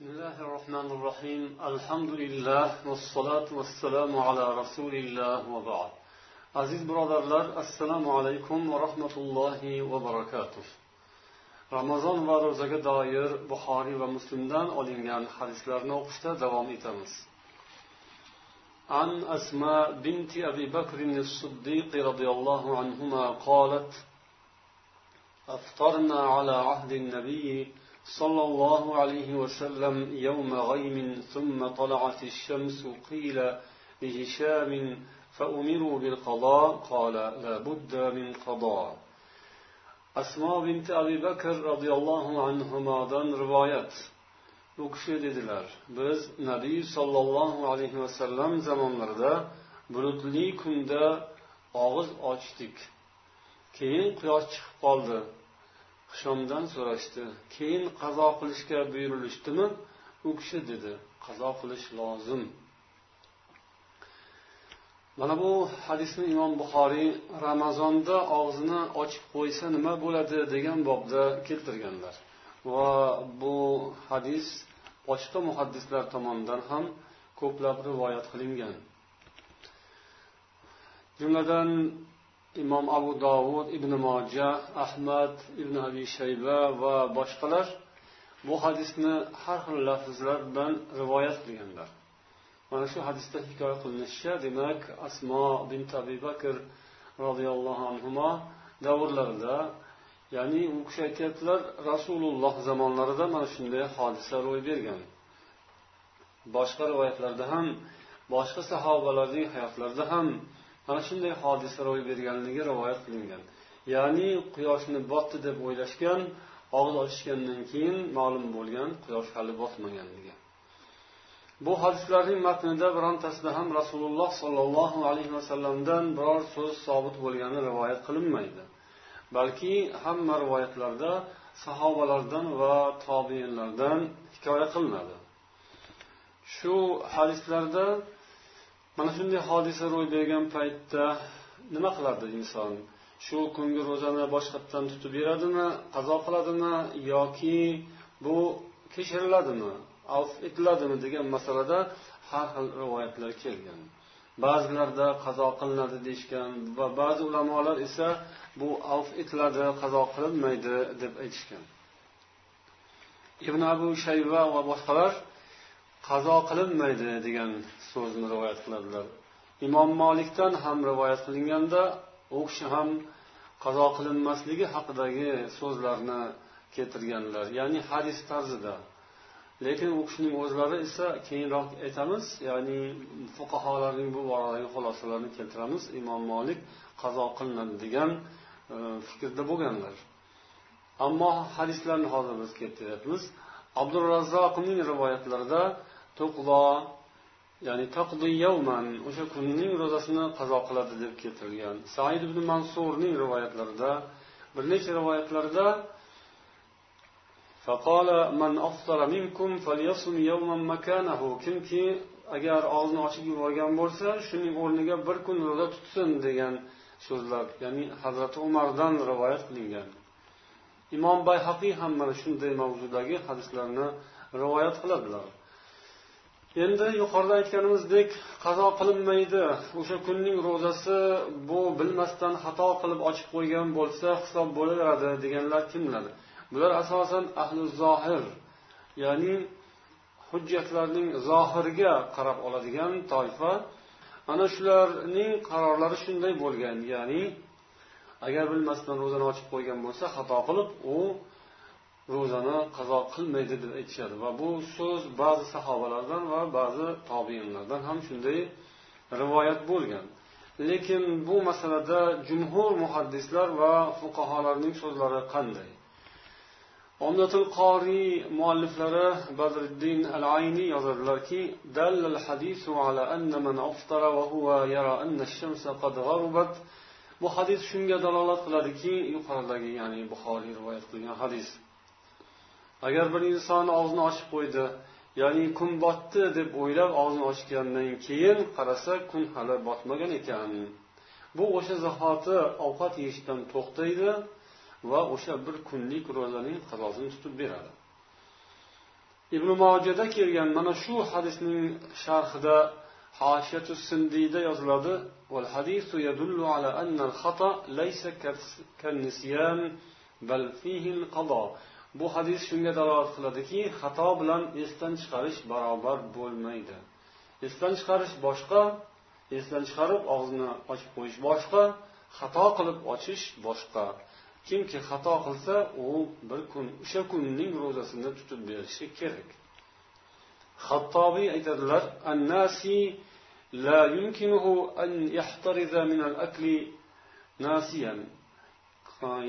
بسم الله الرحمن الرحيم. الحمد لله والصلاة والسلام على رسول الله وبعد. عزيز برادر السلام عليكم ورحمة الله وبركاته رمضان ورزق داير بخاري ومسلمان ألينيان حديث لرنوقشتا دوام إتمس عن أسماء بنت أبي بكر الصديق رضي الله عنهما قالت أفطرنا على عهد النبي صلى الله عليه وسلم صلى الله عليه وسلم يوم غيم ثم طلعت الشمس قيل لهشام فأمروا بالقضاء قال لا بد من قضاء asmo binti abi bakr roziyallohu anhudan rivoyat u kishi dedilar biz nabiy sollallohu alayhi vasallam zamonlarida bulutli kunda og'iz ochdik keyin quyosh chiqib qoldi Shomdan so'rashdi keyin qazo qilishga buyurilishdimi? U kishi dedi qazo qilish lozim. Mana bu hadisni imom buxoriy ramazonda og'zini ochib qo'ysa nima bo'ladi degan bobda keltirganlar. Va bu hadis boshqa muhaddislar tomonidan ham ko'plab rivoyat qilingan. Jumladan imom abu dovud ibn moja ahmad ibn abi shayba va boshqalar bu hadisni har xil lafzlar bilan rivoyat qilganlar. Mana shu hadisda hikoya qilinishicha demak asmo bint abi bakr roziyallohu anhu davrlarida ya'ni u kishi aytyaptilar rasululloh zamonlarida mana shunday hodisa ro'y bergan. Boshqa rivoyatlarda ham boshqa sahobalarning hayotlarida ham mana shunday hodisa ro'y berganligi rivoyat qilingan. Ya'ni quyoshni botdi deb o'ylashgan og'iz ochishgandan keyin ma'lum bo'lgan quyosh hali botmaganligi. Bu hadislarning matnida birontasida ham rasululloh sollallohu alayhi vasallamdan biror so'z sobit bo'lgani rivoyat qilinmaydi. Balki hamma rivoyatlarda sahobalardan va tobiinlardan hikoya qilinadi. Shu hadislarda mana shunday hodisa ro'y bergan paytda nima qiladi inson? Shu kungi ro'zani boshqatdan tutib beradimi qazo qiladimi yoki bu kechiriladimi avf etiladimi degan masalada har xil rivoyatlar kelgan. Ba'zilarda qazo qilinadi deyishgan va ba'zi ulamolar esa bu avf etiladi qazo qilinmaydi deb aytishgan. Ibn abu shayva va boshqalar qazo qilinmaydi degan so'zni rivoyat qiladilar. Imom molikdan ham rivoyat qilinganda u kishi ham qazo qilinmasligi haqidagi so'zlarni keltirganlar ya'ni hadis tarzida. Lekin u kishining o'zlari esa keyinroq aytamiz ya'ni fuqarolarning bu boradagi xulosalarini keltiramiz. Imom molik qazo qilinadi degan e, fikrda bo'lganlar. Ammo hadislarni hozir biz keltiryapmiz. Abdurazzoqning rivoyatlarida to'qlo ya'ni taqdiyavman o'sha kunning ro'zasini qazo qiladi deb keltirilgan said ibn mansurning rivoyatlarida bir necha rivoyatlarda فقال من أفطر منكم فليصم يوما مكانه kimki agar og'zini ochib yuborgan bo'lsa shuning o'rniga bir kun ro'za tutsin degan so'zlar ya'ni hazrati umardan rivoyat qilingan imom bayhaqiy ham mana shunday mavzudagi hadislarni rivoyat qiladilar Endi yuqorida aytganimizdek qazo qilinmaydi. O'sha kunning ro'zasi bu bilmasdan xato qilib ochib qo'ygan bo'lsa hisob bo'laveradi deganlar kimlar? Bular asosan ahli zohir ya'ni hujjatlarning zohiriga qarab oladigan toifa. Ana shularning qarorlari shunday bo'lgan ya'ni agar bilmasdan ro'zani ochib qo'ygan bo'lsa xato qilib u ro'zani qazo qilmaydi deb aytishadi. Va bu so'z ba'zi sahobalardan va ba'zi tobiinlardan ham shunday rivoyat bo'lgan. Lekin bu masalada jumhur muhaddislar va fuqarolarning so'zlari qanday? Omdatul qoriy mualliflari badriddin al ayni yozadilarki dallal hadisu ala anna man aftara huwa yara anna ash-shamsa qad bu hadis shunga dalolat qiladiki yuqoridagi ya'ni buxoriy rivoyat qilgan hadis. agar bir inson og'zini ochib qo'ydi ya'ni kun botdi deb o'ylab og'zini ochgandan keyin qarasa kun hali botmagan ekan bu o'sha zahoti ovqat yeyishdan to'xtaydi va o'sha bir kunlik ro'zaning qazosini tutib beradi ibn mojada kelgan mana shu hadisning sharhida hoshiyatu sindiyda yoziladi والحديث يدل على أن الخطأ ليس كالنسيان بل فيه القضاء bu hadis shunga dalolat qiladiki xato bilan esdan chiqarish barobar bo'lmaydi esdan chiqarish boshqa esdan chiqarib og'zini ochib qo'yish boshqa xato qilib ochish boshqa kimki xato qilsa u bir kun o'sha kunning ro'zasini tutib berishi kerak hattobiy aytadilar annasi لا يمكنه أن يحترز من الأكل ناسيا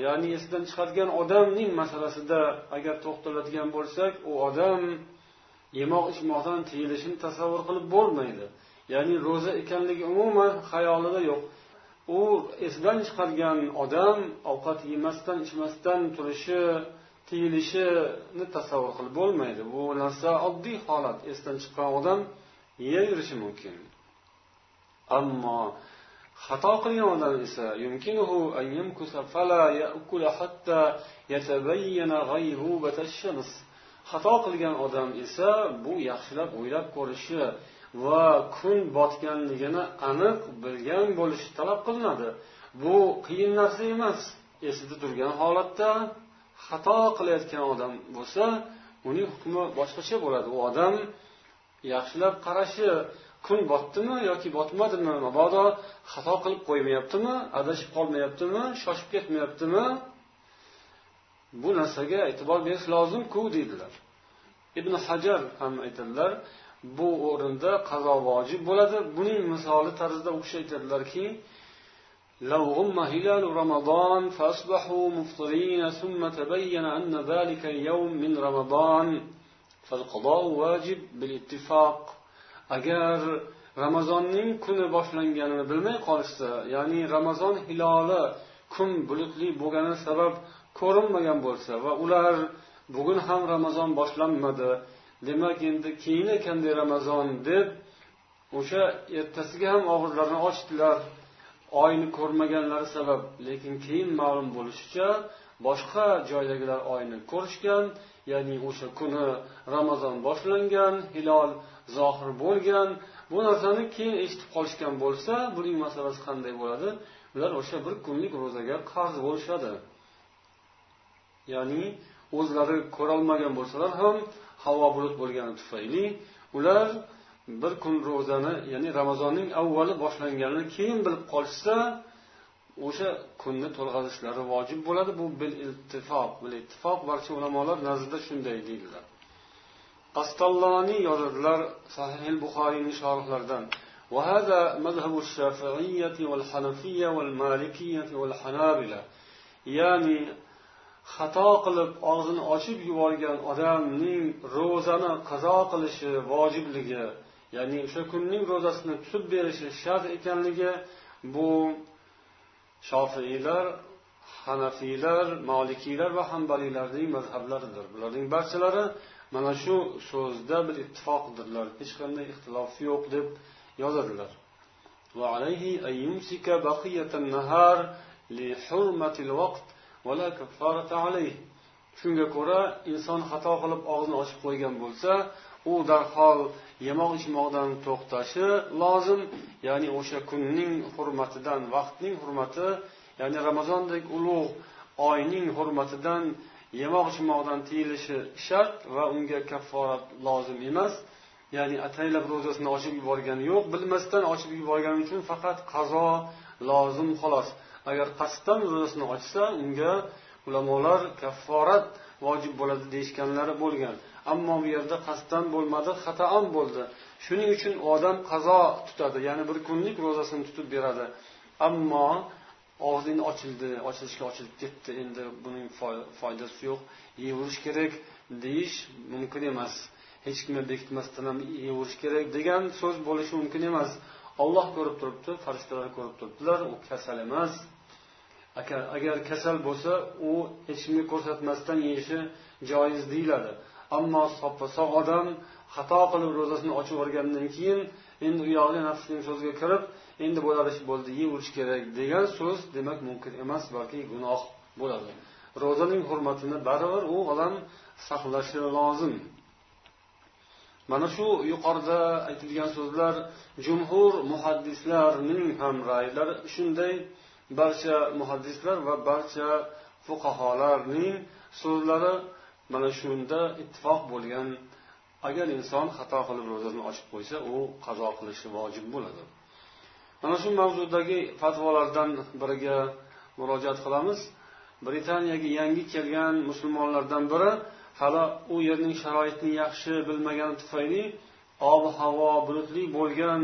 Ya'ni esidan chiqadigan odamning masalasida agar to'xtaladigan bo'lsak u odam yemoq ichmoqdan tiyilishini tasavvur qilib bo'lmaydi. Ya'ni ro'za ekanligi umuman xayolida yo'q. U esidan chiqargan odam ovqat yemasdan ichmasdan turishi tiyilishini tasavvur qilib bo'lmaydi. Bu narsa oddiy holat. Esdan chiqqan odam yeyaverishi mumkin. Ammo xato qilgan odam esa fala ya'kula hatta yatabayyana shams xato qilgan odam esa bu yaxshilab o'ylab ko'rishi va kun botganligini aniq bilgan bo'lishi talab qilinadi. Bu qiyin narsa emas. Esida turgan holatda xato qilayotgan odam bo'lsa uning hukmi boshqacha bo'ladi. U odam yaxshilab qarashi kun botdimi yoki botmadimi mabodo xato qilib qo'ymayaptimi adashib qolmayaptimi shoshib ketmayaptimi bu narsaga e'tibor berish lozimku deydilar ibn hajar ham aytadilar bu o'rinda qazo vojib bo'ladi buning misoli tarzida u kishi aytadilarki لو غم هلال رمضان فأصبحوا مفطرين ثم تبين أن ذلك اليوم من رمضان فالقضاء واجب بالاتفاق agar ramazonning kuni boshlanganini bilmay qolishsa ya'ni ramazon hiloli kun bulutli bo'lgani sabab ko'rinmagan bo'lsa va ular bugun ham ramazon boshlanmadi demak endi keyin ekanday ramazon deb o'sha ertasiga ham og'izlarini ochdilar. Oyni ko'rmaganlari sabab lekin keyin ma'lum bo'lishicha boshqa joydagilar oyni ko'rishgan ya'ni o'sha kuni ramazon boshlangan hilol zohir bo'lgan bu narsani keyin eshitib qolishgan bo'lsa buning masalasi qanday bo'ladi? Ular o'sha bir kunlik ro'zaga qarz bo'lishadi. Ya'ni o'zlari ko'rolmagan bo'lsalar ham havo bulut bo'lgani tufayli ular bir kun ro'zani ya'ni ramazonning avvali boshlanganini keyin bilib qolishsa o'sha kunni to'lg'azishlari vojib bo'ladi. Bu bil ittifoq bil ittifoq barcha ulamolar nazdida shunday deydilar. qastalloniy yozadilar sahih buxoriyning shorhlaridan وهذا مذهب الشافعية والحنفية والمالكية والحنابلة ya'ni xato qilib og'zini ochib yuborgan odamning ro'zani qazo qilishi vojibligi ya'ni o'sha kunning ro'zasini tutib berishi shart ekanligi bu shofiylar hanafiylar molikiylar va hambaliylarning mazhablaridir bularning barchalari mana shu so'zda bir ittifoqdirlar hech qanday ixtilof yo'q deb yozadilar وعليه أن يمسك بقية النهار لحرمة الوقت ولا كفارة عليه shunga ko'ra inson xato qilib og'zini ochib qo'ygan bo'lsa u darhol yemoq ichmoqdan to'xtashi lozim ya'ni o'sha kunning hurmatidan vaqtning hurmati ya'ni ramazondek ulug' oyning hurmatidan yemoq ichmoqdan tiyilishi shart va unga kafforat lozim emas. Ya'ni ataylab ro'zasini ochib yuborgani yo'q. Bilmasdan ochib yuborgani uchun faqat qazo lozim xolos. Agar qasddan ro'zasini ochsa unga ulamolar kafforat vojib bo'ladi deyishganlari bo'lgan. Ammo bu yerda qasddan bo'lmadi xatoan bo'ldi. Shuning uchun odam qazo tutadi ya'ni bir kunlik ro'zasini tutib beradi. Ammo og'zi endi ochildi ochilishga ochilib ketdi. Endi buning foydasi yo'q. Yeyverish kerak deyish mumkin emas. Hech kimga bekitmasdan ham yeyverish kerak degan so'z bo'lishi mumkin emas. Olloh ko'rib turibdi farishtalar ko'rib turibdilar. U kasal emas. Agar kasal bo'lsa u hech kimga ko'rsatmasdan yeyishi joiz deyiladi. Ammo soppa sog' odam xato qilib ro'zasini ochib yuborgandan keyin endi u yog'iga nafsning so'ziga kirib endi bo'lar ish bo'ldi yeyverish kerak degan so'z demak mumkin emas balki gunoh bo'ladi. Ro'zaning hurmatini baribir u odam saqlashi lozim. Mana shu yuqorida aytilgan so'zlar jumhur muhaddislarning ham raylari shunday. Barcha muhaddislar va barcha fuqarolarning so'zlari mana shunda ittifoq bo'lgan agar inson xato qilib ro'zasini ochib qo'ysa u qazo qilishi vojib bo'ladi. Mana shu mavzudagi fatvolardan biriga murojaat qilamiz. Britaniyaga yangi kelgan musulmonlardan biri hali u yerning sharoitini yaxshi bilmagani tufayli ob havo bulutli bo'lgan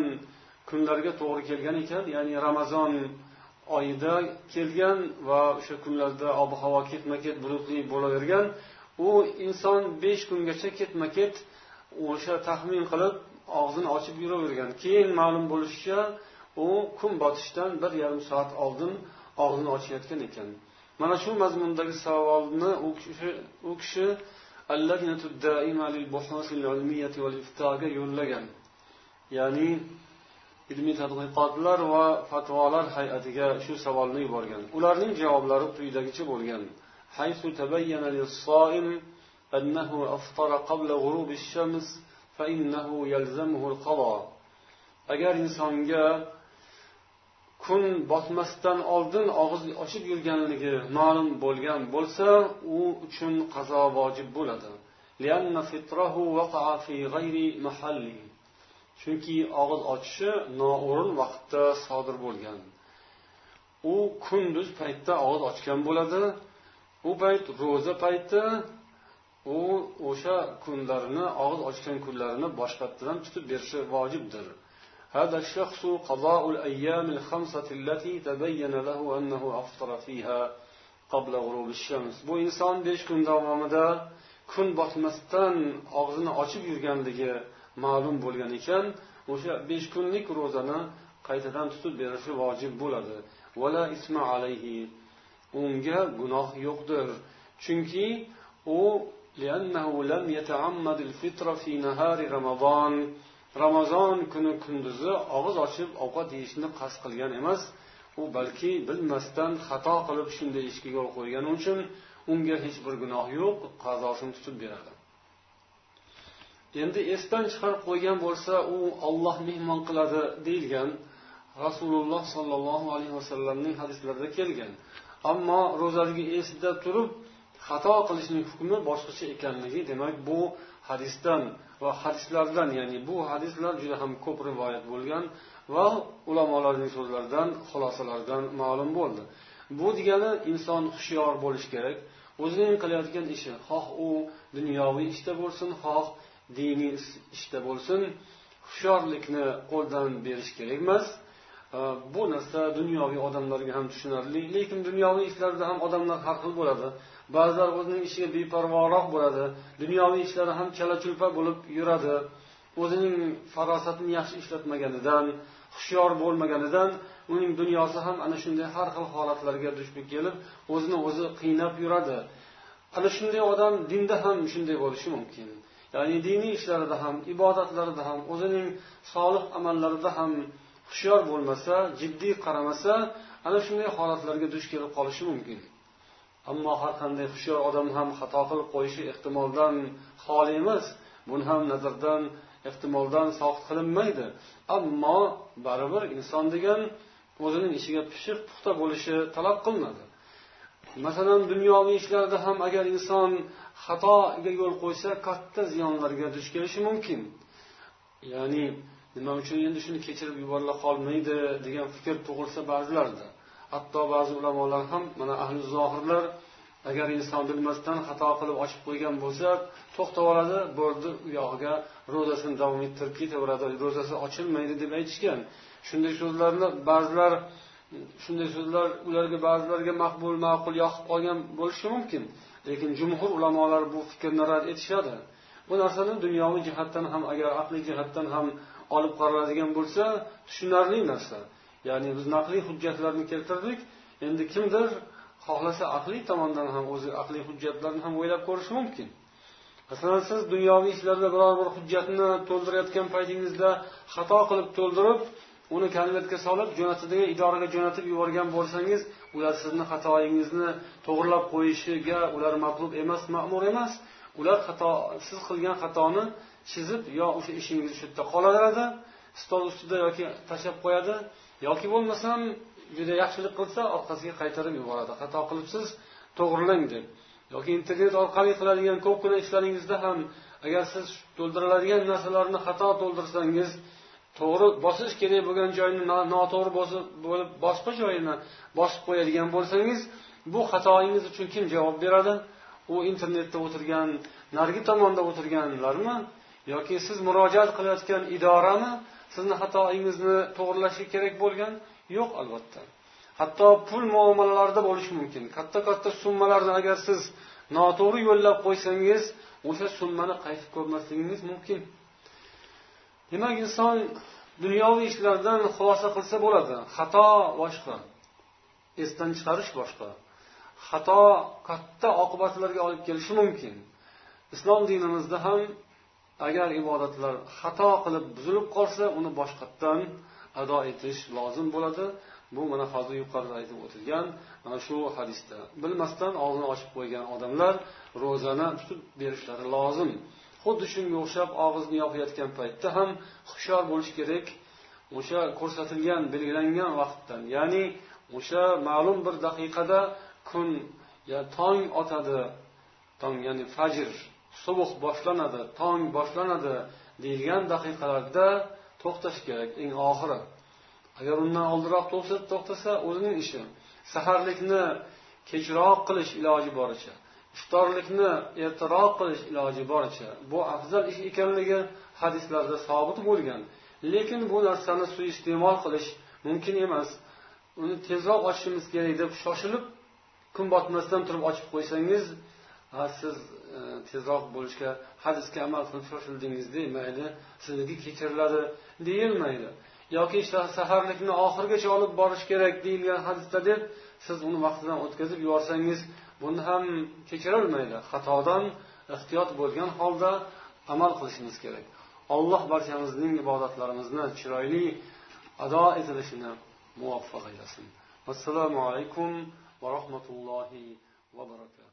kunlarga to'g'ri kelgan ekan ya'ni ramazon oyida kelgan va o'sha kunlarda ob havo ketma ket bulutli bo'lavergan. U inson besh kungacha ketma ket o'sha taxmin qilib og'zini ochib yuravergan. Keyin ma'lum bo'lishicha u kun botishdan bir yarim soat oldin og'zini ochayotgan ekan. Mana shu mazmundagi savolni u kishi yo'llagan. Ya'ni ilmiy tadqiqotlar va fatvolar hay'atiga shu savolni yuborgan. Ularning javoblari quyidagicha bo'lgan. أنه أفطر قبل غروب الشمس فإنه يلزمه القضاء agar insonga kun botmasdan oldin og'iz ochib yurganligi ma'lum bo'lgan bo'lsa u uchun qazo vojib bo'ladi chunki og'iz ochishi noo'rin vaqtda sodir bo'lgan u kunduz paytda og'iz ochgan bo'ladi u payt ro'za payti u o'sha kunlarini og'iz ochgan kunlarini boshqatdan tutib berishi vojibdir هذا الشخص قضاء الأيام الخمسة التي تبين له أنه أفطر فيها قبل غروب الشمس bu inson besh kun davomida kun botmasdan og'zini ochib yurganligi ma'lum bo'lgan ekan o'sha besh kunlik ro'zani qaytadan tutib berishi vojib bo'ladi vala isma alayhi unga gunoh yo'qdir chunki u ramazon kuni kunduzi og'iz ochib ovqat yeyishni qasd qilgan emas. U balki bilmasdan xato qilib shunday ishga yo'l qo'ygani uchun unga hech bir gunoh yo'q qazosini tutib beradi. Endi esdan chiqarib qo'ygan bo'lsa u olloh mehmon qiladi deyilgan rasululloh sollallohu alayhi vasallamning hadislarida kelgan. Ammo ro'zaligi esida turib xato qilishning hukmi boshqacha ekanligi demak bu hadisdan va hadislardan ya'ni bu hadislar juda ham ko'p rivoyat bo'lgan va ulamolarning so'zlaridan xulosalaridan ma'lum bo'ldi. Bu degani inson hushyor bo'lishi kerak. O'zining qilayotgan ishi xoh u dunyoviy ishda bo'lsin xoh diniy ishda bo'lsin hushyorlikni qo'ldan berish kerak emas bu narsa dunyoviy odamlarga ham tushunarli lekin dunyoviy ishlarda ham odamlar har xil bo'ladi ba'zilar o'zining ishiga beparvoroq bo'ladi dunyoviy ishlari ham chala chulpa bo'lib yuradi o'zining farosatini yaxshi ishlatmaganidan hushyor bo'lmaganidan uning dunyosi ham ana shunday har xil holatlarga duch kelib o'zini o'zi qiynab yuradi ana shunday odam dinda ham shunday bo'lishi mumkin ya'ni diniy ishlarida ham ibodatlarida ham o'zining solih amallarida ham hushyor bo'lmasa jiddiy qaramasa ana shunday holatlarga duch kelib qolishi mumkin. Ammo har qanday hushyor odam ham xato qilib qo'yishi ehtimoldan xoli emas buni ham nazardan ehtimoldan soqit qilinmaydi. Ammo baribir inson degan o'zining ishiga pishiq puxta bo'lishi talab qilinadi. Masalan dunyoviy ishlarda ham agar inson xatoga yo'l qo'ysa katta ziyonlarga duch kelishi mumkin. Ya'ni nima uchun endi shuni kechirib yuborila qolmaydi degan fikr tug'ilsa ba'zilarda hatto ba'zi ulamolar ham mana ahli zohirlar agar inson bilmasdan xato qilib ochib qo'ygan bo'lsa to'xtab oladi bo'ldi u yog'iga ro'zasini davom ettirib ketaveradi ro'zasi ochilmaydi deb aytishgan. Shunday so'zlarni ba'zilar shunday so'zlar ularga ba'zilarga maqbul ma'qul yoqib qolgan bo'lishi mumkin. Lekin jumhur ulamolar bu fikrni rad etishadi. Bu narsani dunyoviy jihatdan ham agar aqliy jihatdan ham olib qaraladigan bo'lsa tushunarli narsa. Ya'ni biz naqliy hujjatlarni keltirdik. Endi kimdir xohlasa aqliy tomondan ham o'zi aqliy hujjatlarni ham o'ylab ko'rishi mumkin. Masalan siz dunyoviy ishlarda biror bir hujjatni to'ldirayotgan paytingizda xato qilib to'ldirib uni konvertga solib jo'natadigan idoraga jo'natib yuborgan bo'lsangiz ular sizni xatoyingizni to'g'irlab qo'yishiga ular matlub emas ma'mur emas. Ular xato siz qilgan xatoni chizib yo o'sha ishingiz shu yerda qolaveradi stol ustida yoki tashlab qo'yadi yoki bo'lmasam juda yaxshilik qilsa orqasiga qaytarib yuboradi. Xato qilibsiz to'g'rilang deb. Yoki internet orqali qiladigan ko'pgina ishlaringizda ham agar siz to'ldiriladigan narsalarni xato to'ldirsangiz to'g'ri bosish kerak bo'lgan joyni noto'g'ri bo'lib boshqa joyini bosib qo'yadigan bo'lsangiz bu xatoingiz uchun kim javob beradi? U internetda o'tirgan narigi tomonda o'tirganlarmi? Yoki siz murojaat qilayotgan idorami sizni xatoingizni to'g'irlashi kerak bo'lgan? Yo'q albatta. Hatto pul muomalalarida bo'lishi mumkin. Katta katta summalarni agar siz noto'g'ri yo'llab qo'ysangiz o'sha summani qaytib ko'rmasligingiz mumkin? Demak inson dunyoviy ishlardan xulosa qilsa bo'ladi. Xato boshqa esdan chiqarish boshqa. Xato katta oqibatlarga olib kelishi mumkin. Islom dinimizda ham agar ibodatlar xato qilib buzilib qolsa uni boshqatdan ado etish lozim bo'ladi. Bu mana hozir yuqorida aytib o'tilgan mana shu hadisda. Bilmasdan og'zini ochib qo'ygan odamlar ro'zani tutib berishlari lozim. Xuddi shunga o'xshab og'izni yopayotgan paytda ham hushyor bo'lish kerak. O'sha ko'rsatilgan belgilangan vaqtdan ya'ni o'sha ma'lum bir daqiqada kun ya tong otadi tong ya'ni fajr sovuq boshlanadi tong boshlanadi deyilgan daqiqalarda to'xtash kerak eng oxiri. Agar undan oldinroq to'xtasa o'zining ishi saharlikni kechroq qilish iloji boricha iftorlikni ertaroq qilish iloji boricha bu afzal ish ekanligi hadislarda sobit bo'lgan lekin bu narsani suiiste'mol qilish mumkin emas. Uni tezroq ochishimiz kerak deb shoshilib kun botmasdan turib ochib qo'ysangiz ha siz e, tezroq bo'lishga hadisga amal qilib shoshildingiz demaydi sizniki kechiriladi deyilmaydi. Yoki işte saharlikni oxirigacha olib borish kerak deyilgan hadisda deb siz uni vaqtidan o'tkazib yuborsangiz buni ham kechirilmaydi xatodan ehtiyot bo'lgan holda amal qilishimiz kerak. Alloh barchamizning ibodatlarimizni chiroyli ado etilishini muvaffaq aylasin. Assalomu alaykum va rahmatullohi va barakatuh.